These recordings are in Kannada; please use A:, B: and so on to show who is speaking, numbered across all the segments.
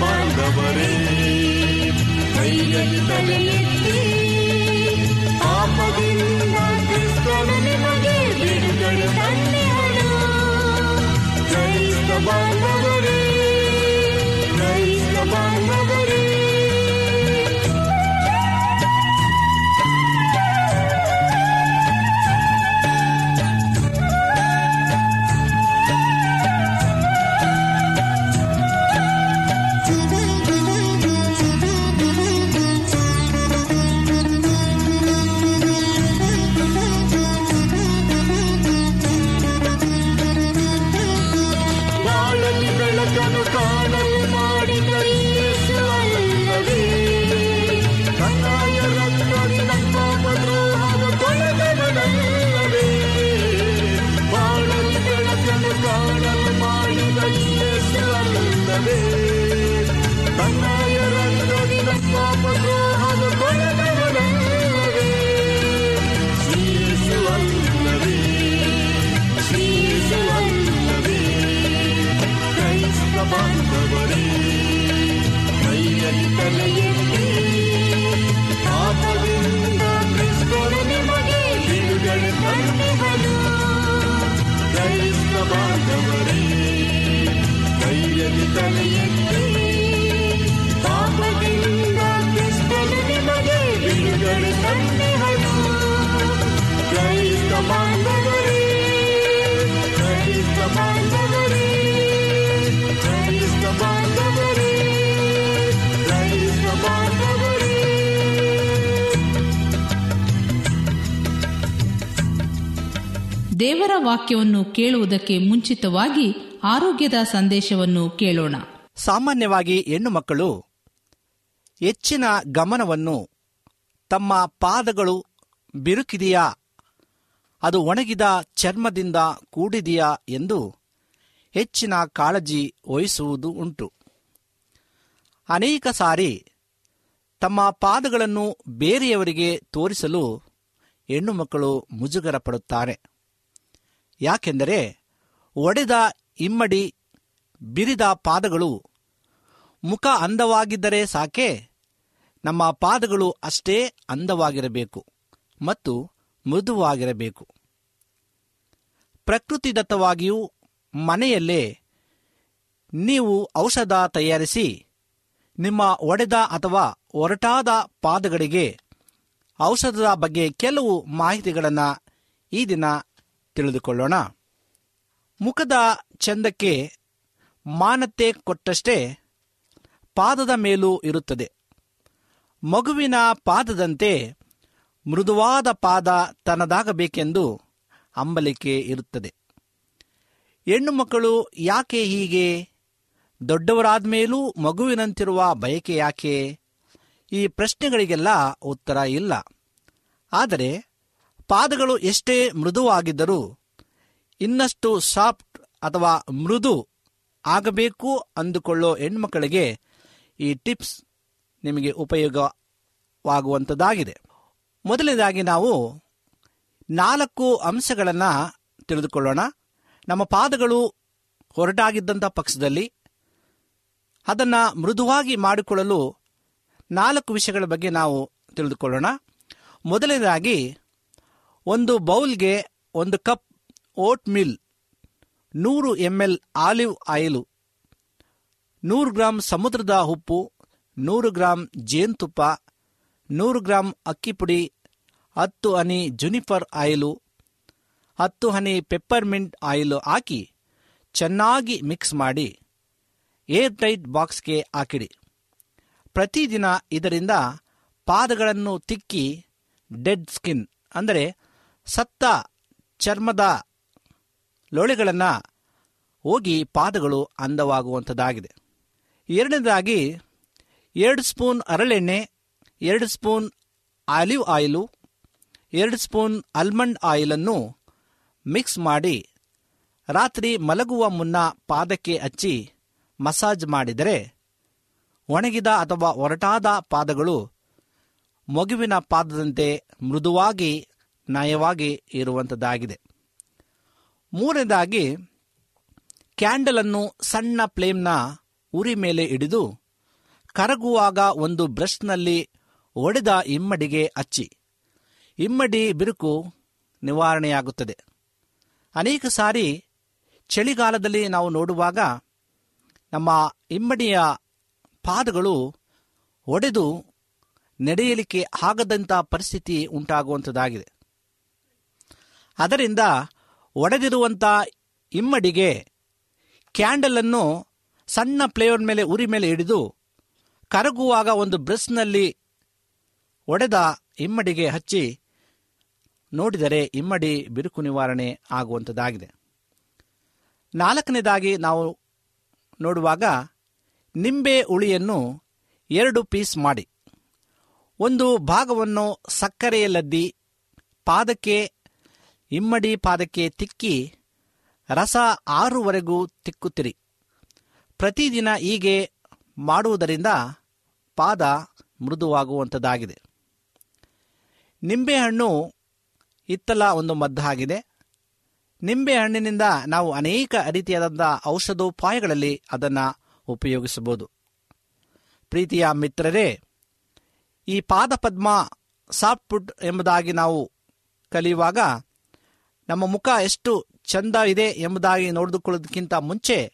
A: ಬಾಂಧವರೇ ಕೈಯಲ್ಲಿ ತಲೆಯಲ್ಲಿ ಪಾಪದಿಂದ ಕ್ರಿಸ್ತನು ನಿಮಗೆ ಬಿಡುಗಡೆ ತಂದೆಯನು. ಕ್ರೈಸ್ತ ಬಾಂಧವ
B: ದೇವರ ವಾಕ್ಯವನ್ನು ಕೇಳುವುದಕ್ಕೆ ಮುಂಚಿತವಾಗಿ ಆರೋಗ್ಯದ ಸಂದೇಶವನ್ನು ಕೇಳೋಣ.
C: ಸಾಮಾನ್ಯವಾಗಿ ಹೆಣ್ಣು ಮಕ್ಕಳು ಹೆಚ್ಚಿನ ಗಮನವನ್ನು ತಮ್ಮ ಪಾದಗಳು ಬಿರುಕಿದೆಯಾ, ಅದು ಒಣಗಿದ ಚರ್ಮದಿಂದ ಕೂಡಿದೆಯಾ ಎಂದು ಹೆಚ್ಚಿನ ಕಾಳಜಿ ವಹಿಸುವುದು ಉಂಟು. ಅನೇಕ ಸಾರಿ ತಮ್ಮ ಪಾದಗಳನ್ನು ಬೇರೆಯವರಿಗೆ ತೋರಿಸಲು ಹೆಣ್ಣು ಮಕ್ಕಳು ಮುಜುಗರ ಪಡುತ್ತಾರೆ. ಯಾಕೆಂದರೆ ಒಡೆದ ಇಮ್ಮಡಿ ಬಿರಿದ ಪಾದಗಳು ಮುಖ ಅಂದವಾಗಿದ್ದರೆ ಸಾಕೆ, ನಮ್ಮ ಪಾದಗಳು ಅಷ್ಟೇ ಅಂದವಾಗಿರಬೇಕು ಮತ್ತು ಮೃದುವಾಗಿರಬೇಕು. ಪ್ರಕೃತಿದತ್ತವಾಗಿಯೂ ಮನೆಯಲ್ಲೇ ನೀವು ಔಷಧ ತಯಾರಿಸಿ ನಿಮ್ಮ ಒಡೆದ ಅಥವಾ ಒರಟಾದ ಪಾದಗಳಿಗೆ ಔಷಧದ ಬಗ್ಗೆ ಕೆಲವು ಮಾಹಿತಿಗಳನ್ನು ಈ ದಿನ ತಿಳಿದುಕೊಳ್ಳೋಣ. ಮುಖದ ಚಂದಕ್ಕೆ ಮಾನತೆ ಕೊಟ್ಟಷ್ಟೇ ಪಾದದ ಮೇಲೂ ಇರುತ್ತದೆ. ಮಗುವಿನ ಪಾದದಂತೆ ಮೃದುವಾದ ಪಾದ ತನ್ನದಾಗಬೇಕೆಂದು ಅಂಬಲಿಕೆ ಇರುತ್ತದೆ. ಹೆಣ್ಣು ಮಕ್ಕಳು ಯಾಕೆ ಹೀಗೆ? ದೊಡ್ಡವರಾದ ಮೇಲೂ ಮಗುವಿನಂತಿರುವ ಬಯಕೆ ಯಾಕೆ? ಈ ಪ್ರಶ್ನೆಗಳಿಗೆಲ್ಲ ಉತ್ತರ ಇಲ್ಲ. ಆದರೆ ಪಾದಗಳು ಎಷ್ಟೇ ಮೃದುವಾಗಿದ್ದರೂ ಇನ್ನಷ್ಟು ಸಾಫ್ಟ್ ಅಥವಾ ಮೃದು ಆಗಬೇಕು ಅಂದುಕೊಳ್ಳೋ ಹೆಣ್ಮಕ್ಕಳಿಗೆ ಈ ಟಿಪ್ಸ್ ನಿಮಗೆ ಉಪಯೋಗವಾಗುವಂಥದ್ದಾಗಿದೆ ಮೊದಲನೇದಾಗಿ ನಾವು ನಾಲ್ಕು ಅಂಶಗಳನ್ನು ತಿಳಿದುಕೊಳ್ಳೋಣ. ನಮ್ಮ ಪಾದಗಳು ಹೊರಟಾಗಿದ್ದಂಥ ಪಕ್ಷದಲ್ಲಿ ಅದನ್ನು ಮೃದುವಾಗಿ ಮಾಡಿಕೊಳ್ಳಲು ನಾಲ್ಕು ವಿಷಯಗಳ ಬಗ್ಗೆ ನಾವು ತಿಳಿದುಕೊಳ್ಳೋಣ. ಮೊದಲನೇದಾಗಿ ಒಂದು ಬೌಲ್ಗೆ ಒಂದು ಕಪ್ ಓಟ್ ಮಿಲ್, ನೂರು ಎಂ ಎಲ್ ಆಲಿವ್ ಆಯಿಲು, ನೂರು ಗ್ರಾಂ ಸಮುದ್ರದ ಉಪ್ಪು, ನೂರು ಗ್ರಾಂ ಜೇನುತುಪ್ಪ, ನೂರು ಗ್ರಾಂ ಅಕ್ಕಿ ಪುಡಿ, ಹತ್ತು ಹನಿ ಜುನಿಫರ್ ಆಯಿಲು, ಹತ್ತು ಹನಿ ಪೆಪ್ಪರ್ಮಿಂಟ್ ಆಯಿಲು ಹಾಕಿ ಚೆನ್ನಾಗಿ ಮಿಕ್ಸ್ ಮಾಡಿ ಏರ್ ಟೈಟ್ ಬಾಕ್ಸ್ಗೆ ಹಾಕಿಡಿ. ಪ್ರತಿದಿನ ಇದರಿಂದ ಪಾದಗಳನ್ನು ತಿಕ್ಕಿ ಡೆಡ್ ಸ್ಕಿನ್, ಅಂದರೆ ಸತ್ತ ಚರ್ಮದ ಲೋಳೆಗಳನ್ನು ಹೋಗಿ ಪಾದಗಳು ಅಂದವಾಗುವಂಥದ್ದಾಗಿದೆ. ಎರಡನೇದಾಗಿ ಎರಡು ಸ್ಪೂನ್ ಹರಳೆಣ್ಣೆ ಎರಡು ಸ್ಪೂನ್ ಆಲಿವ್ ಆಯಿಲು, ಎರಡು ಸ್ಪೂನ್ ಆಲ್ಮಂಡ್ ಆಯಿಲನ್ನು ಮಿಕ್ಸ್ ಮಾಡಿ ರಾತ್ರಿ ಮಲಗುವ ಮುನ್ನ ಪಾದಕ್ಕೆ ಹಚ್ಚಿ ಮಸಾಜ್ ಮಾಡಿದರೆ ಒಣಗಿದ ಅಥವಾ ಒರಟಾದ ಪಾದಗಳು ಮಗುವಿನ ಪಾದದಂತೆ ಮೃದುವಾಗಿ ನಯವಾಗಿ ಇರುವಂಥದ್ದಾಗಿದೆ ಮೂರನೇದಾಗಿ, ಕ್ಯಾಂಡಲನ್ನು ಸಣ್ಣ ಫ್ಲೇಮ್ನ ಉರಿ ಮೇಲೆ ಹಿಡಿದು ಕರಗುವಾಗ ಒಂದು ಬ್ರಷ್ನಲ್ಲಿ ಒಡೆದ ಇಮ್ಮಡಿಗೆ ಹಚ್ಚಿ ಇಮ್ಮಡಿ ಬಿರುಕು ನಿವಾರಣೆಯಾಗುತ್ತದೆ. ಅನೇಕ ಸಾರಿ ಚಳಿಗಾಲದಲ್ಲಿ ನಾವು ನೋಡುವಾಗ ನಮ್ಮ ಇಮ್ಮಡಿಯ ಪಾದಗಳು ಒಡೆದು ನಡೆಯಲಿಕ್ಕೆ ಆಗದಂಥ ಪರಿಸ್ಥಿತಿ ಉಂಟಾಗುವಂಥದ್ದಾಗಿದೆ ಅದರಿಂದ ಒಡೆದಿರುವಂಥ ಇಮ್ಮಡಿಗೆ ಕ್ಯಾಂಡಲನ್ನು ಸಣ್ಣ ಪ್ಲೇಯರ್ ಮೇಲೆ, ಉರಿ ಮೇಲೆ ಹಿಡಿದು ಕರಗುವಾಗ ಒಂದು ಬ್ರಷ್ನಲ್ಲಿ ಒಡೆದ ಇಮ್ಮಡಿಗೆ ಹಚ್ಚಿ ನೋಡಿದರೆ ಇಮ್ಮಡಿ ಬಿರುಕು ನಿವಾರಣೆ ಆಗುವಂಥದ್ದಾಗಿದೆ ನಾಲ್ಕನೇದಾಗಿ ನಾವು ನೋಡುವಾಗ ನಿಂಬೆ ಹುಳಿಯನ್ನು ಎರಡು ಪೀಸ್ ಮಾಡಿ. ಒಂದು ಭಾಗವನ್ನು ಸಕ್ಕರೆಯಲ್ಲದ್ದಿ, ಪಾದಕ್ಕೆ ಇಮ್ಮಡಿ ಪಾದಕ್ಕೆ ತಿಕ್ಕಿ ರಸ ಆರುವರೆಗೂ ತಿಕ್ಕುತ್ತಿರಿ. ಪ್ರತಿದಿನ ಹೀಗೆ ಮಾಡುವುದರಿಂದ ಪಾದ ಮೃದುವಾಗುವಂಥದ್ದಾಗಿದೆ. ನಿಂಬೆಹಣ್ಣು ಇತ್ತಲ ಒಂದು ಮದ್ದಾಗಿದೆ ನಿಂಬೆಹಣ್ಣಿನಿಂದ ನಾವು ಅನೇಕ ರೀತಿಯಾದಂಥ ಔಷಧೋಪಾಯಗಳಲ್ಲಿ ಅದನ್ನು ಉಪಯೋಗಿಸಬಹುದು. ಪ್ರೀತಿಯ ಮಿತ್ರರೇ, ಈ ಪಾದಪದ್ಮ ಸಾಫ್ಟ್ ಫುಡ್ ಎಂಬುದಾಗಿ ನಾವು ಕಲಿಯುವಾಗ ನಮ್ಮ ಮುಖ ಎಷ್ಟು ಚಂದ ಇದೆ ಎಂಬುದಾಗಿ ನೋಡಿದುಕೊಳ್ಳೋದಕ್ಕಿಂತ ಮುಂಚೆ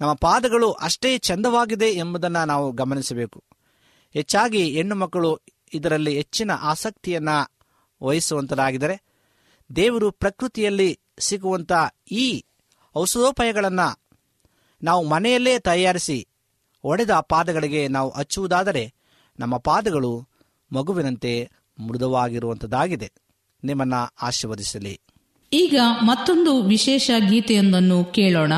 C: ನಮ್ಮ ಪಾದಗಳು ಅಷ್ಟೇ ಚಂದವಾಗಿದೆ ಎಂಬುದನ್ನು ನಾವು ಗಮನಿಸಬೇಕು. ಹೆಚ್ಚಾಗಿ ಹೆಣ್ಣು ಮಕ್ಕಳು ಇದರಲ್ಲಿ ಹೆಚ್ಚಿನ ಆಸಕ್ತಿಯನ್ನು ವಹಿಸುವಂತರಾಗಿದ್ದಾರೆ. ದೇವರು ಪ್ರಕೃತಿಯಲ್ಲಿ ಸಿಗುವಂಥ ಈ ಔಷಧೋಪಾಯಗಳನ್ನು ನಾವು ಮನೆಯಲ್ಲೇ ತಯಾರಿಸಿ ಒಡೆದ ಪಾದಗಳಿಗೆ ನಾವು ಹಚ್ಚುವುದಾದರೆ ನಮ್ಮ ಪಾದಗಳು ಮಗುವಿನಂತೆ ಮೃದುವಾಗಿರುವಂಥದ್ದಾಗಿದೆ ನಿಮ್ಮನ್ನು ಆಶೀರ್ವದಿಸಲಿ.
B: ಈಗ ಮತ್ತೊಂದು ವಿಶೇಷ ಗೀತೆಯೊಂದನ್ನು ಕೇಳೋಣ.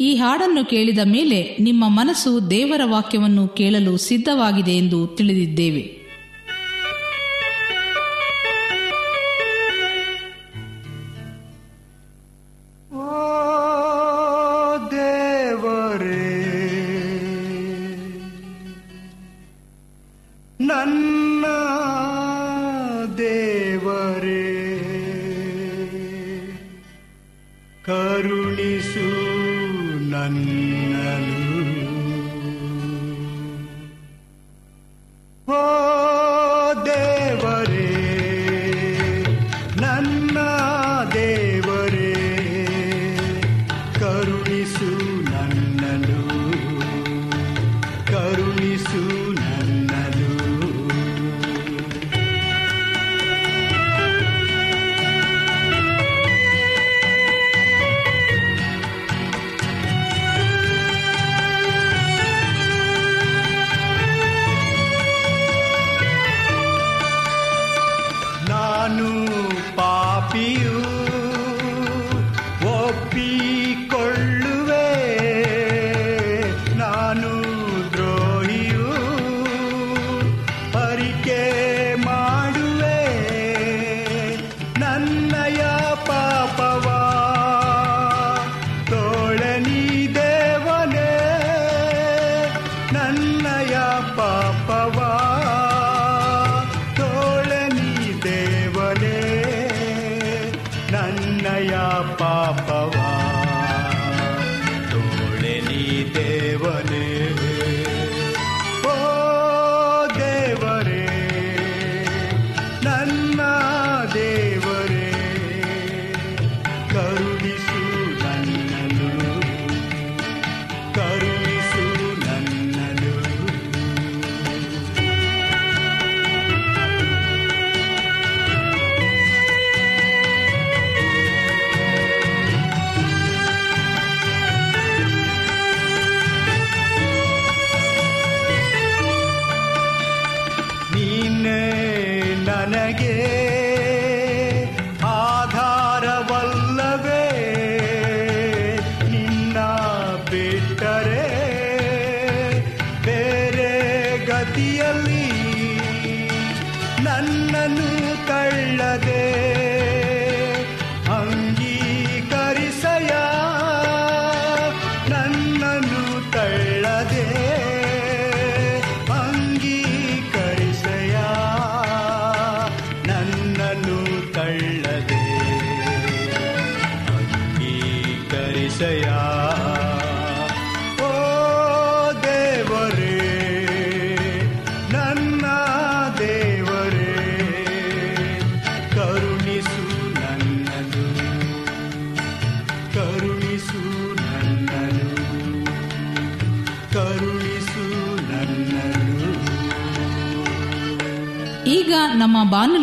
B: ಈ ಹಾಡನ್ನು ಕೇಳಿದ ಮೇಲೆ ನಿಮ್ಮ ಮನಸ್ಸು ದೇವರ ವಾಕ್ಯವನ್ನು ಕೇಳಲು ಸಿದ್ಧವಾಗಿದೆ ಎಂದು ತಿಳಿದಿದ್ದೇವೆ.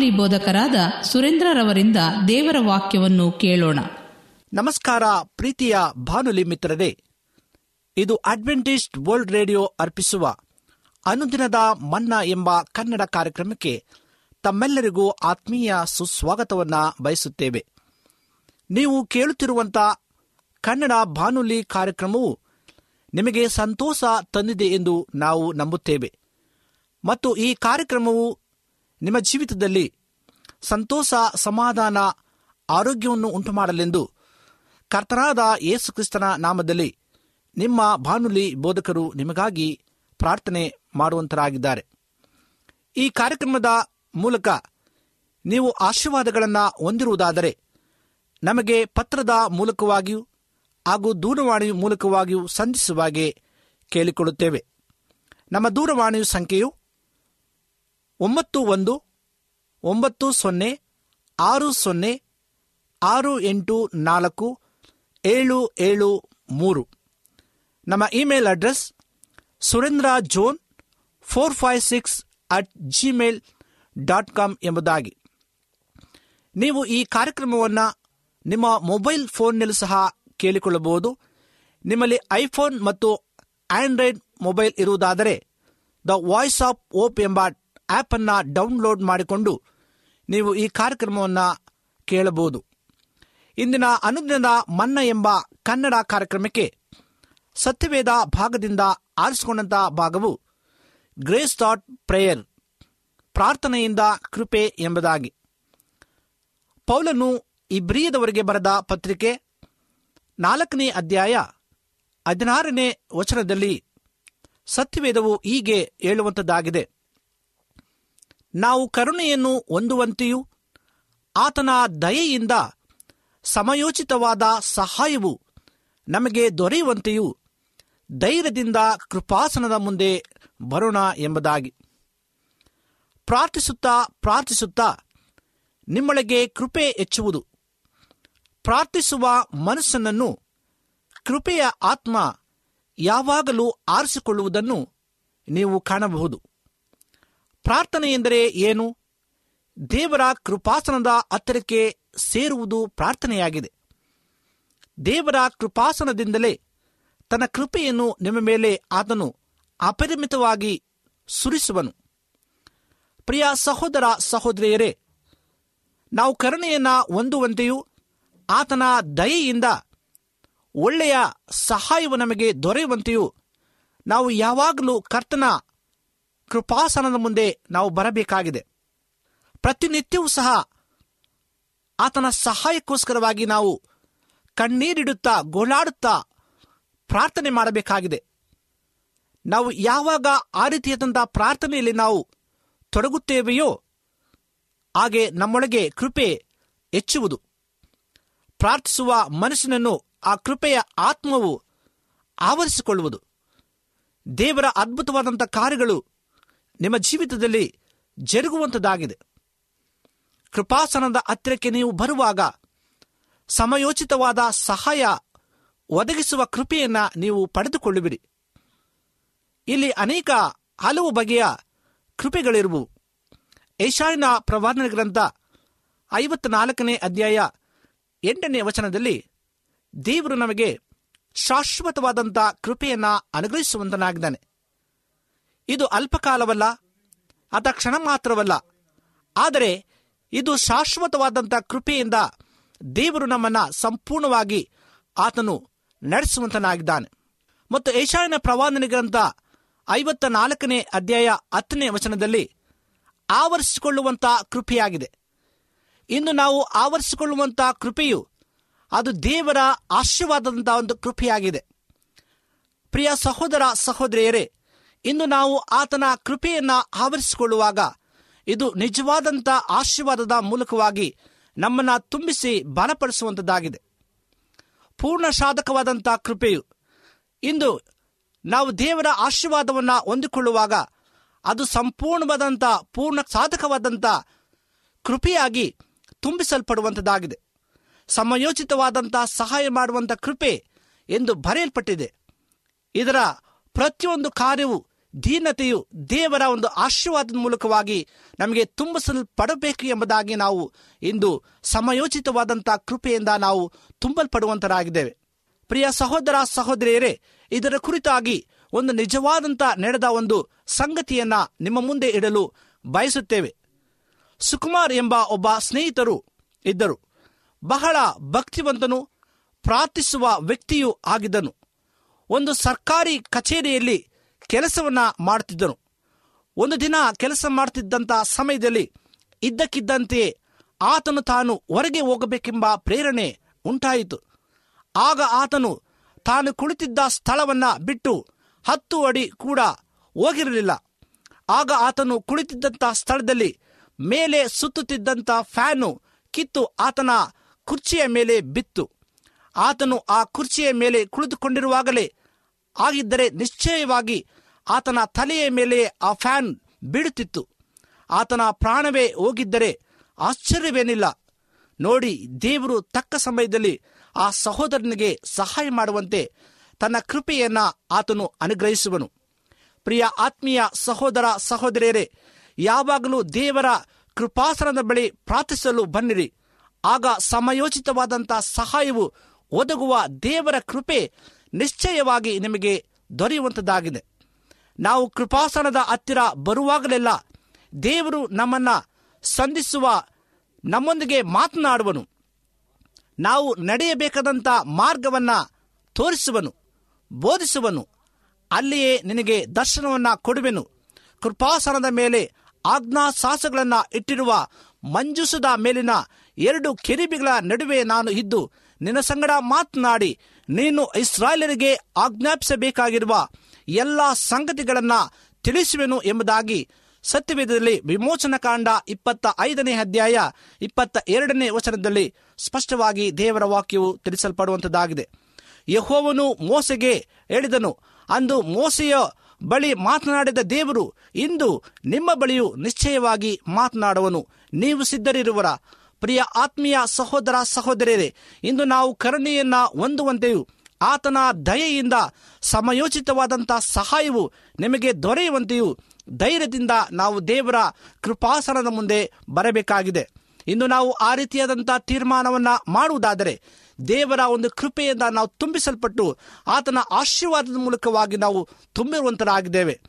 B: ಬಾನುಲಿ ಬೋಧಕರಾದ ಸುರೇಂದ್ರರವರಿಂದ ದೇವರ ವಾಕ್ಯವನ್ನು ಕೇಳೋಣ.
C: ನಮಸ್ಕಾರ ಪ್ರೀತಿಯ ಭಾನುಲಿ ಮಿತ್ರರೇ. ಇದು ಅಡ್ವೆಂಟಿಸ್ಟ್ ವರ್ಲ್ಡ್ ರೇಡಿಯೋ ಅರ್ಪಿಸುವ ಅನುದಿನದ ಮನ್ನಾ ಎಂಬ ಕನ್ನಡ ಕಾರ್ಯಕ್ರಮಕ್ಕೆ ತಮ್ಮೆಲ್ಲರಿಗೂ ಆತ್ಮೀಯ ಸುಸ್ವಾಗತವನ್ನ ಬಯಸುತ್ತೇವೆ. ನೀವು ಕೇಳುತ್ತಿರುವಂತ ಕನ್ನಡ ಬಾನುಲಿ ಕಾರ್ಯಕ್ರಮವು ನಿಮಗೆ ಸಂತೋಷ ತಂದಿದೆ ಎಂದು ನಾವು ನಂಬುತ್ತೇವೆ. ಮತ್ತು ಈ ಕಾರ್ಯಕ್ರಮವು ನಿಮ್ಮ ಜೀವಿತದಲ್ಲಿ ಸಂತೋಷ, ಸಮಾಧಾನ, ಆರೋಗ್ಯವನ್ನು ಉಂಟುಮಾಡಲೆಂದು ಕರ್ತನಾದ ಯೇಸು ನಾಮದಲ್ಲಿ ನಿಮ್ಮ ಬಾನುಲಿ ಬೋಧಕರು ನಿಮಗಾಗಿ ಪ್ರಾರ್ಥನೆ ಮಾಡುವಂತರಾಗಿದ್ದಾರೆ. ಈ ಕಾರ್ಯಕ್ರಮದ ಮೂಲಕ ನೀವು ಆಶೀರ್ವಾದಗಳನ್ನು ಹೊಂದಿರುವುದಾದರೆ ನಮಗೆ ಪತ್ರದ ಮೂಲಕವಾಗಿಯೂ ಹಾಗೂ ದೂರವಾಣಿ ಮೂಲಕವಾಗಿಯೂ ಸಂಧಿಸುವಾಗೆ ಕೇಳಿಕೊಳ್ಳುತ್ತೇವೆ. ನಮ್ಮ ದೂರವಾಣಿಯು ಸಂಖ್ಯೆಯು ಒಂಬತ್ತು ಒಂದು, ಒಂಬತ್ತು ಸೊನ್ನೆ, ಆರು ಸೊನ್ನೆ, ಆರು ಎಂಟು ನಾಲ್ಕು, ಏಳು ಏಳು ಮೂರು. ನಮ್ಮ email address Surendra zone four five six at Gmail dot com ಎಂಬುದಾಗಿ. ನೀವು ಈ ಕಾರ್ಯಕ್ರಮವನ್ನು ನಿಮ್ಮ ಮೊಬೈಲ್ ಫೋನ್ನಲ್ಲಿ ಸಹ ಕೇಳಿಕೊಳ್ಳಬಹುದು. ನಿಮ್ಮಲ್ಲಿ ಐಫೋನ್ ಮತ್ತು ಆಂಡ್ರಾಯ್ಡ್ ಮೊಬೈಲ್ ಇರುವುದಾದರೆ ದ ವಾಯ್ಸ್ ಆಫ್ ಓಪ್ ಎಂಬ ಆಪ್ ಅನ್ನ ಡೌನ್ಲೋಡ್ ಮಾಡಿಕೊಂಡು ನೀವು ಈ ಕಾರ್ಯಕ್ರಮವನ್ನು ಕೇಳಬಹುದು. ಇಂದಿನ ಅನುದಿನದ ಮನ್ನ ಎಂಬ ಕನ್ನಡ ಕಾರ್ಯಕ್ರಮಕ್ಕೆ ಸತ್ಯವೇದ ಭಾಗದಿಂದ ಆರಿಸಿಕೊಂಡಂಥ ಭಾಗವು ಗ್ರೇಸ್ ಥಾಟ್ ಪ್ರೇಯರ್ ಪ್ರಾರ್ಥನೆಯಿಂದ ಕೃಪೆ ಎಂಬುದಾಗಿ. ಪೌಲನು ಇಬ್ರಿಯದವರಿಗೆ ಬರೆದ ಪತ್ರಿಕೆ ನಾಲ್ಕನೇ ಅಧ್ಯಾಯ ಹದಿನಾರನೇ ವಚನದಲ್ಲಿ ಸತ್ಯವೇದವು ಹೀಗೆ ಹೇಳುವಂಥದ್ದಾಗಿದೆ ನಾವು ಕರುಣೆಯನ್ನು ಹೊಂದುವಂತೆಯೂ ಆತನ ದಯೆಯಿಂದ ಸಮಯೋಚಿತವಾದ ಸಹಾಯವು ನಮಗೆ ದೊರೆಯುವಂತೆಯೂ ಧೈರ್ಯದಿಂದ ಕೃಪಾಸನದ ಮುಂದೆ ಬರೋಣ ಎಂಬುದಾಗಿ. ಪ್ರಾರ್ಥಿಸುತ್ತಾ ಪ್ರಾರ್ಥಿಸುತ್ತಾ ನಿಮ್ಮೊಳಗೆ ಕೃಪೆ ಹೆಚ್ಚುವುದು. ಪ್ರಾರ್ಥಿಸುವ ಮನಸ್ಸನ್ನು ಕೃಪೆಯ ಆತ್ಮ ಯಾವಾಗಲೂ ಆರಿಸಿಕೊಳ್ಳುವುದನ್ನು ನೀವು ಕಾಣಬಹುದು. ಪ್ರಾರ್ಥನೆ ಎಂದರೆ ಏನು? ದೇವರ ಕೃಪಾಸನದ ಹತ್ತಿರಕ್ಕೆ ಸೇರುವುದು ಪ್ರಾರ್ಥನೆಯಾಗಿದೆ. ದೇವರ ಕೃಪಾಸನದಿಂದಲೇ ತನ್ನ ಕೃಪೆಯನ್ನು ನಿಮ್ಮ ಮೇಲೆ ಆತನು ಅಪರಿಮಿತವಾಗಿ ಸುರಿಸುವನು. ಪ್ರಿಯ ಸಹೋದರ ಸಹೋದರಿಯರೇ, ನಾವು ಕರುಣೆಯನ್ನು ಹೊಂದುವಂತೆಯೂ ಆತನ ದಯೆಯಿಂದ ಒಳ್ಳೆಯ ಸಹಾಯವು ನಮಗೆ ದೊರೆಯುವಂತೆಯೂ ನಾವು ಯಾವಾಗಲೂ ಕರ್ತನ ಕೃಪಾಸನದ ಮುಂದೆ ನಾವು ಬರಬೇಕಾಗಿದೆ. ಪ್ರತಿನಿತ್ಯವೂ ಸಹ ಆತನ ಸಹಾಯಕ್ಕೋಸ್ಕರವಾಗಿ ನಾವು ಕಣ್ಣೀರಿಡುತ್ತಾ, ಗೋಳಾಡುತ್ತಾ ಪ್ರಾರ್ಥನೆ ಮಾಡಬೇಕಾಗಿದೆ. ನಾವು ಯಾವಾಗ ಆ ರೀತಿಯಾದಂಥ ಪ್ರಾರ್ಥನೆಯಲ್ಲಿ ನಾವು ತೊಡಗುತ್ತೇವೆಯೋ, ಹಾಗೆ ನಮ್ಮೊಳಗೆ ಕೃಪೆ ಹೆಚ್ಚುವುದು. ಪ್ರಾರ್ಥಿಸುವ ಮನಸ್ಸಿನನ್ನು ಆ ಕೃಪೆಯ ಆತ್ಮವು ಆವರಿಸಿಕೊಳ್ಳುವುದು. ದೇವರ ಅದ್ಭುತವಾದಂಥ ಕಾರ್ಯಗಳು ನಿಮ್ಮ ಜೀವಿತದಲ್ಲಿ ಜರುಗುವಂಥದ್ದಾಗಿದೆ ಕೃಪಾಸನದ ಹತ್ತಿರಕ್ಕೆ ನೀವು ಬರುವಾಗ ಸಮಯೋಚಿತವಾದ ಸಹಾಯ ಒದಗಿಸುವ ಕೃಪೆಯನ್ನ ನೀವು ಪಡೆದುಕೊಳ್ಳುವಿರಿ. ಇಲ್ಲಿ ಅನೇಕ ಹಲವು ಬಗೆಯ ಕೃಪೆಗಳಿರುವು. ಏಷಾಯಿನ ಪ್ರವಾದನ ಗ್ರಂಥ ಐವತ್ತ ನಾಲ್ಕನೇ ಅಧ್ಯಾಯ ಎಂಟನೇ ವಚನದಲ್ಲಿ ದೇವರು ನಮಗೆ ಶಾಶ್ವತವಾದಂಥ ಕೃಪೆಯನ್ನ ಅನುಗ್ರಹಿಸುವಂತನಾಗಿದ್ದಾನೆ. ಇದು ಅಲ್ಪಕಾಲವಲ್ಲ ಅಥ ಕ್ಷಣ ಮಾತ್ರವಲ್ಲ. ಆದರೆ ಇದು ಶಾಶ್ವತವಾದಂಥ ಕೃಪೆಯಿಂದ ದೇವರು ನಮ್ಮನ್ನ ಸಂಪೂರ್ಣವಾಗಿ ಆತನು ನಡೆಸುವಂತನಾಗಿದ್ದಾನೆ. ಮತ್ತು ಏಷಾಯನ ಪ್ರವಾದನೆ ಗ್ರಂಥ ಐವತ್ತ ನಾಲ್ಕನೇ ಅಧ್ಯಾಯ ಹತ್ತನೇ ವಚನದಲ್ಲಿ ಆವರಿಸಿಕೊಳ್ಳುವಂಥ ಕೃಪೆಯಾಗಿದೆ. ಇಂದು ನಾವು ಆವರಿಸಿಕೊಳ್ಳುವಂಥ ಕೃಪೆಯು ಅದು ದೇವರ ಆಶೀರ್ವಾದದಂಥ ಒಂದು ಕೃಪೆಯಾಗಿದೆ. ಪ್ರಿಯ ಸಹೋದರ ಸಹೋದರಿಯರೇ ಇನ್ನು ನಾವು ಆತನ ಕೃಪೆಯನ್ನು ಆವರಿಸಿಕೊಳ್ಳುವಾಗ ಇದು ನಿಜವಾದಂಥ ಆಶೀರ್ವಾದದ ಮೂಲಕವಾಗಿ ನಮ್ಮನ್ನ ತುಂಬಿಸಿ ಬಲಪಡಿಸುವಂಥದ್ದಾಗಿದೆ ಪೂರ್ಣ ಸಾಧಕವಾದಂಥ ಕೃಪೆಯು ಇಂದು ನಾವು ದೇವರ ಆಶೀರ್ವಾದವನ್ನು ಹೊಂದಿಕೊಳ್ಳುವಾಗ ಅದು ಸಂಪೂರ್ಣವಾದಂಥ ಪೂರ್ಣ ಸಾಧಕವಾದಂಥ ಕೃಪೆಯಾಗಿ ತುಂಬಿಸಲ್ಪಡುವಂಥದ್ದಾಗಿದೆ ಸಮಯೋಚಿತವಾದಂಥ ಸಹಾಯ ಮಾಡುವಂಥ ಕೃಪೆ ಎಂದು ಬರೆಯಲ್ಪಟ್ಟಿದೆ. ಇದರ ಪ್ರತಿಯೊಂದು ಕಾರ್ಯವು ದೀನತೆಯು ದೇವರ ಒಂದು ಆಶೀರ್ವಾದದ ಮೂಲಕವಾಗಿ ನಮಗೆ ತುಂಬಿಸಲ್ಪಡಬೇಕು ಎಂಬುದಾಗಿ ನಾವು ಇಂದು ಸಮಯೋಚಿತವಾದಂಥ ಕೃಪೆಯಿಂದ ನಾವು ತುಂಬಲ್ಪಡುವಂತರಾಗಿದ್ದೇವೆ. ಪ್ರಿಯ ಸಹೋದರ ಸಹೋದರಿಯರೇ, ಇದರ ಕುರಿತಾಗಿ ಒಂದು ನಿಜವಾದಂಥ ನಡೆದ ಒಂದು ಸಂಗತಿಯನ್ನ ನಿಮ್ಮ ಮುಂದೆ ಇಡಲು ಬಯಸುತ್ತೇವೆ. ಸುಕುಮಾರ್ ಎಂಬ ಒಬ್ಬ ಸ್ನೇಹಿತರು ಇದ್ದರು. ಬಹಳ ಭಕ್ತಿವಂತನು, ಪ್ರಾರ್ಥಿಸುವ ವ್ಯಕ್ತಿಯೂ ಆಗಿದ್ದನು. ಒಂದು ಸರ್ಕಾರಿ ಕಚೇರಿಯಲ್ಲಿ ಕೆಲಸವನ್ನ ಮಾಡುತ್ತಿದ್ದನು ಒಂದು ದಿನ ಕೆಲಸ ಮಾಡುತ್ತಿದ್ದಂಥ ಸಮಯದಲ್ಲಿ ಇದ್ದಕ್ಕಿದ್ದಂತೆಯೇ ಆತನು ತಾನು ಹೊರಗೆ ಹೋಗಬೇಕೆಂಬ ಪ್ರೇರಣೆ ಉಂಟಾಯಿತು. ಆಗ ಆತನು ತಾನು ಕುಳಿತಿದ್ದ ಸ್ಥಳವನ್ನ ಬಿಟ್ಟು ಹತ್ತು ಅಡಿ ಕೂಡ ಹೋಗಿರಲಿಲ್ಲ. ಆಗ ಆತನು ಕುಳಿತಿದ್ದಂಥ ಸ್ಥಳದಲ್ಲಿ ಮೇಲೆ ಸುತ್ತುತ್ತಿದ್ದಂಥ ಫ್ಯಾನು ಕಿತ್ತು ಆತನ ಕುರ್ಚಿಯ ಮೇಲೆ ಬಿತ್ತು. ಆತನು ಆ ಕುರ್ಚಿಯ ಮೇಲೆ ಕುಳಿತುಕೊಂಡಿರುವಾಗಲೇ ಆಗಿದ್ದರೆ ನಿಶ್ಚಯವಾಗಿ ಆತನ ತಲೆಯ ಮೇಲೆ ಆ ಫ್ಯಾನ್ ಬೀಳುತ್ತಿತ್ತು. ಆತನ ಪ್ರಾಣವೇ ಹೋಗಿದ್ದರೆ ಆಶ್ಚರ್ಯವೇನಿಲ್ಲ. ನೋಡಿ, ದೇವರು ತಕ್ಕ ಸಮಯದಲ್ಲಿ ಆ ಸಹೋದರನಿಗೆ ಸಹಾಯ ಮಾಡುವಂತೆ ತನ್ನ ಕೃಪೆಯನ್ನ ಆತನು ಅನುಗ್ರಹಿಸುವನು. ಪ್ರಿಯ ಆತ್ಮೀಯ ಸಹೋದರ ಸಹೋದರಿಯರೇ, ಯಾವಾಗಲೂ ದೇವರ ಕೃಪಾಸನದ ಬಳಿ ಪ್ರಾರ್ಥಿಸಲು ಬನ್ನಿರಿ. ಆಗ ಸಮಯೋಚಿತವಾದಂಥ ಸಹಾಯವು ಒದಗುವ ದೇವರ ಕೃಪೆ ನಿಶ್ಚಯವಾಗಿ ನಿಮಗೆ ದೊರೆಯುವಂಥದ್ದಾಗಿದೆ ನಾವು ಕೃಪಾಸನದ ಹತ್ತಿರ ಬರುವಾಗಲೆಲ್ಲ ದೇವರು ನಮ್ಮನ್ನ ಸಂಧಿಸುವ, ನಮ್ಮೊಂದಿಗೆ ಮಾತನಾಡುವನು. ನಾವು ನಡೆಯಬೇಕಾದಂಥ ಮಾರ್ಗವನ್ನ ತೋರಿಸುವನು, ಬೋಧಿಸುವನು. ಅಲ್ಲಿಯೇ ನಿನಗೆ ದರ್ಶನವನ್ನ ಕೊಡುವೆನು. ಕೃಪಾಸನದ ಮೇಲೆ ಆಜ್ಞಾಸಾಸಗಳನ್ನು ಇಟ್ಟಿರುವ ಮಂಜುಸದ ಮೇಲಿನ ಎರಡು ಕೆರಿಬಿಗಳ ನಡುವೆ ನಾನು ಇದ್ದು ನಿನ್ನ ಸಂಗಡ ಮಾತನಾಡಿ ನೀನು ಇಸ್ರಾಯೇಲರಿಗೆ ಆಜ್ಞಾಪಿಸಬೇಕಾಗಿರುವ ಎಲ್ಲ ಸಂಗತಿಗಳನ್ನು ತಿಳಿಸುವೆನು ಎಂಬುದಾಗಿ ಸತ್ಯವೇದದಲ್ಲಿ ವಿಮೋಚನಕಾಂಡ ಇಪ್ಪತ್ತ ಐದನೇ ಅಧ್ಯಾಯ ಇಪ್ಪತ್ತ ಎರಡನೇ ವಚನದಲ್ಲಿ ಸ್ಪಷ್ಟವಾಗಿ ದೇವರ ವಾಕ್ಯವು ತಿಳಿಸಲ್ಪಡುವಂಥದ್ದಾಗಿದೆ ಯಹೋವನು ಮೋಸೆಗೆ ಹೇಳಿದನು, ಅಂದು ಮೋಸೆಯ ಬಳಿ ಮಾತನಾಡಿದ ದೇವರು ಇಂದು ನಿಮ್ಮ ಬಳಿಯೂ ನಿಶ್ಚಯವಾಗಿ ಮಾತನಾಡುವನು. ನೀವು ಸಿದ್ಧರಿರುವರ ಪ್ರಿಯ ಆತ್ಮೀಯ ಸಹೋದರ ಸಹೋದರಿಯರೇ, ಇಂದು ನಾವು ಕರುಣೆಯನ್ನ ಹೊಂದುವಂತೆಯೂ ಆತನ ದಯೆಯಿಂದ ಸಮಯೋಚಿತವಾದಂಥ ಸಹಾಯವು ನಿಮಗೆ ದೊರೆಯುವಂತೆಯೂ ಧೈರ್ಯದಿಂದ ನಾವು ದೇವರ ಕೃಪಾಸನದ ಮುಂದೆ ಬರಬೇಕಾಗಿದೆ. ಇಂದು ನಾವು ಆ ರೀತಿಯಾದಂಥ ತೀರ್ಮಾನವನ್ನು ಮಾಡುವುದಾದರೆ, ದೇವರ ಒಂದು ಕೃಪೆಯಿಂದ ನಾವು ತುಂಬಿಸಲ್ಪಟ್ಟು ಆತನ ಆಶೀರ್ವಾದದ ಮೂಲಕವಾಗಿ ನಾವು ತುಂಬಿರುವಂತರಾಗಿದ್ದೇವೆ.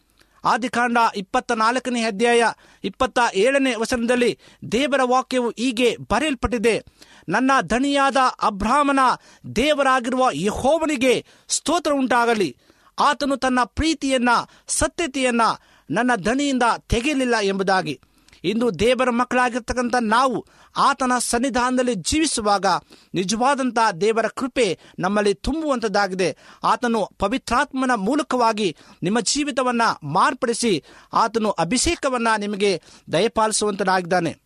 C: ಆದಿಕಾಂಡ ಇಪ್ಪತ್ತ ನಾಲ್ಕನೇ ಅಧ್ಯಾಯ ಇಪ್ಪತ್ತ ಏಳನೇ ವಚನದಲ್ಲಿ ದೇವರ ವಾಕ್ಯವು ಹೀಗೆ ಬರೆಯಲ್ಪಟ್ಟಿದೆ. ನನ್ನ ಧನಿಯಾದ ಅಬ್ರಾಹ್ಮನ ದೇವರಾಗಿರುವ ಯಹೋವನಿಗೆ ಸ್ತೋತ್ರ ಉಂಟಾಗಲಿ. ಆತನು ತನ್ನ ಪ್ರೀತಿಯನ್ನ, ಸತ್ಯತೆಯನ್ನ ನನ್ನ ಧನಿಯಿಂದ ತೆಗೆಯಲಿಲ್ಲ ಎಂಬುದಾಗಿ. ಇಂದು ದೇವರ ಮಕ್ಕಳಾಗಿರ್ತಕ್ಕಂಥ ನಾವು ಆತನ ಸನ್ನಿಧಾನದಲ್ಲಿ ಜೀವಿಸುವಾಗ ನಿಜವಾದಂತಹ ದೇವರ ಕೃಪೆ ನಮ್ಮಲ್ಲಿ ತುಂಬುವಂಥದ್ದಾಗಿದೆ ಆತನು ಪವಿತ್ರಾತ್ಮನ ಮೂಲಕವಾಗಿ ನಿಮ್ಮ ಜೀವಿತವನ್ನ ಮಾರ್ಪಡಿಸಿ ಆತನು ಅಭಿಷೇಕವನ್ನು ನಿಮಗೆ ದಯಪಾಲಿಸುವಂತನಾಗಿದ್ದಾನೆ.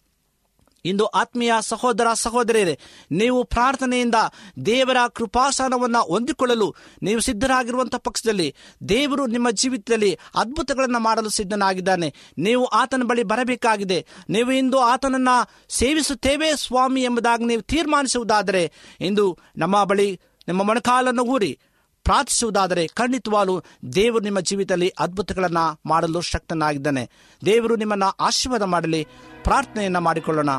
C: ಇಂದು ಆತ್ಮೀಯ ಸಹೋದರ ಸಹೋದರಿಯರೇ, ನೀವು ಪ್ರಾರ್ಥನೆಯಿಂದ ದೇವರ ಕೃಪಾಸನವನ್ನು ಹೊಂದಿಕೊಳ್ಳಲು ನೀವು ಸಿದ್ಧರಾಗಿರುವಂಥ ಪಕ್ಷದಲ್ಲಿ ದೇವರು ನಿಮ್ಮ ಜೀವಿತದಲ್ಲಿ ಅದ್ಭುತಗಳನ್ನು ಮಾಡಲು ಸಿದ್ಧನಾಗಿದ್ದಾನೆ. ನೀವು ಆತನ ಬಳಿ ಬರಬೇಕಾಗಿದೆ. ನೀವು ಇಂದು ಆತನನ್ನ ಸೇವಿಸುತ್ತೇವೆ ಸ್ವಾಮಿ ಎಂಬುದಾಗಿ ನೀವು ತೀರ್ಮಾನಿಸುವುದಾದರೆ, ಇಂದು ನಮ್ಮ ಬಳಿ ನಿಮ್ಮ ಮೊಣಕಾಲನ್ನು ಊರಿ ಪ್ರಾರ್ಥಿಸುವುದಾದರೆ ಖಂಡಿತವಾಗಲೂ ದೇವರು ನಿಮ್ಮ ಜೀವಿತದಲ್ಲಿ ಅದ್ಭುತಗಳನ್ನು ಮಾಡಲು ಶಕ್ತನಾಗಿದ್ದಾನೆ. ದೇವರು ನಿಮ್ಮನ್ನು ಆಶೀರ್ವಾದ ಮಾಡಲಿ. ಪ್ರಾರ್ಥನೆಯನ್ನ ಮಾಡಿಕೊಳ್ಳೋಣ.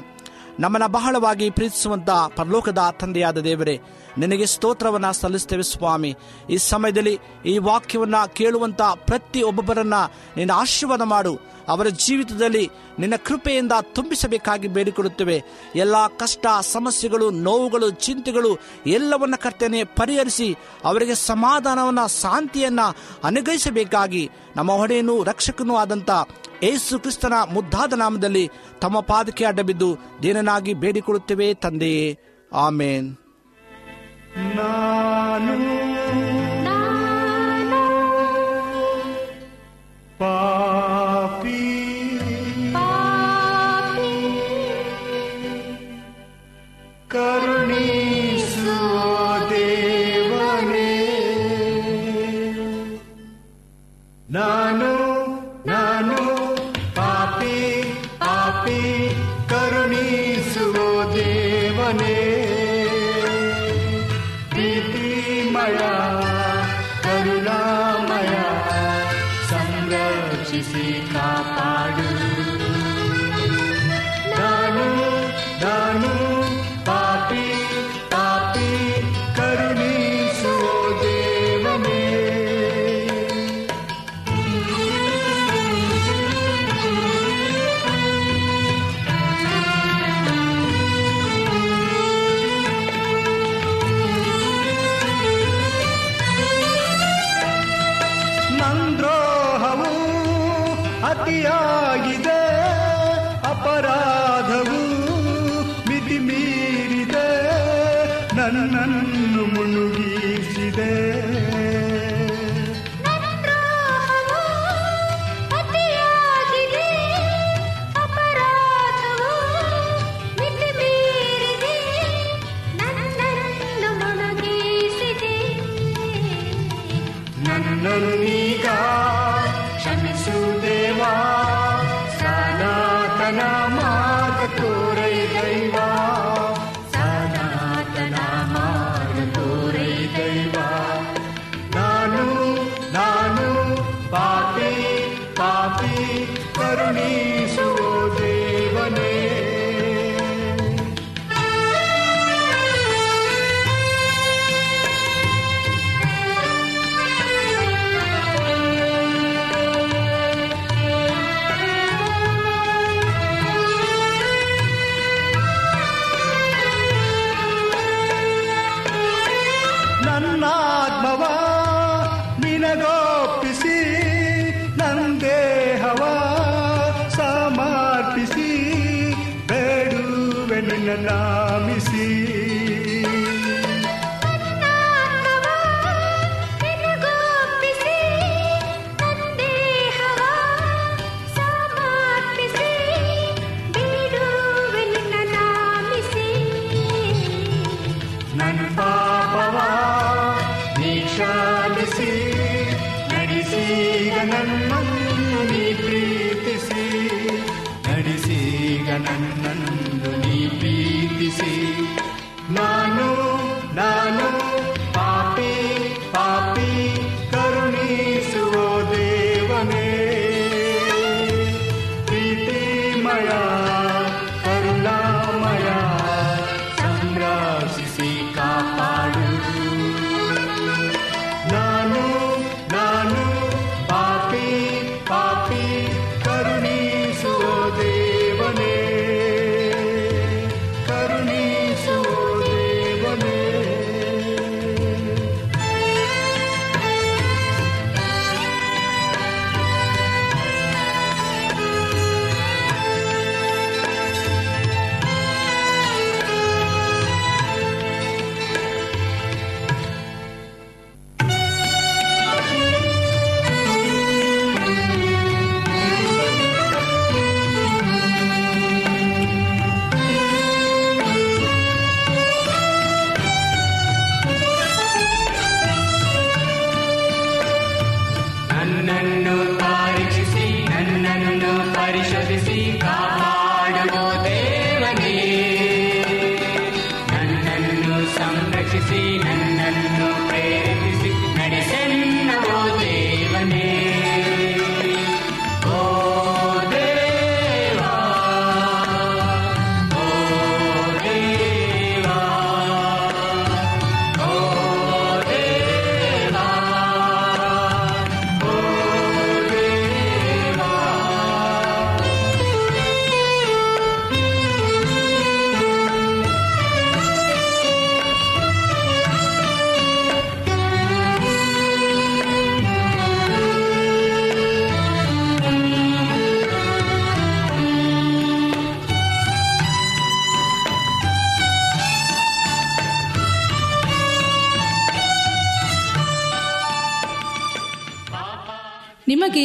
C: ನಮ್ಮನ್ನು ಬಹಳವಾಗಿ ಪ್ರೀತಿಸುವಂಥ ಪರಲೋಕದ ತಂದೆಯಾದ ದೇವರೇ, ನಿನಗೆ ಸ್ತೋತ್ರವನ್ನು ಸಲ್ಲಿಸ್ತೇವೆ ಸ್ವಾಮಿ. ಈ ಸಮಯದಲ್ಲಿ ಈ ವಾಕ್ಯವನ್ನು ಕೇಳುವಂಥ ಪ್ರತಿ ಒಬ್ಬೊಬ್ಬರನ್ನು ನೀನು ಆಶೀರ್ವಾದ ಮಾಡು. ಅವರ ಜೀವಿತದಲ್ಲಿ ನಿನ್ನ ಕೃಪೆಯಿಂದ ತುಂಬಿಸಬೇಕಾಗಿ ಬೇಡಿಕೊಡುತ್ತೇವೆ ಎಲ್ಲ ಕಷ್ಟ, ಸಮಸ್ಯೆಗಳು, ನೋವುಗಳು, ಚಿಂತೆಗಳು ಎಲ್ಲವನ್ನ ಕರ್ತನೆ ಪರಿಹರಿಸಿ ಅವರಿಗೆ ಸಮಾಧಾನವನ್ನ, ಶಾಂತಿಯನ್ನ ಅನುಗ್ರಹಿಸಬೇಕಾಗಿ. ನಮ್ಮ ಹೊಡೆಯನು ರಕ್ಷಕನೂ ಆದಂಥ ಏಸು ಕ್ರಿಸ್ತನ ಮುದ್ದಾದ ನಾಮದಲ್ಲಿ ತಮ್ಮ ಪಾದಕ್ಕೆ ಅಡ್ಡಬಿದ್ದು ದೇನನಾಗಿ ಬೇಡಿಕೊಳ್ಳುತ್ತೇವೆ ತಂದೆಯೇ. ಆಮೇನ್.
A: ನಾನು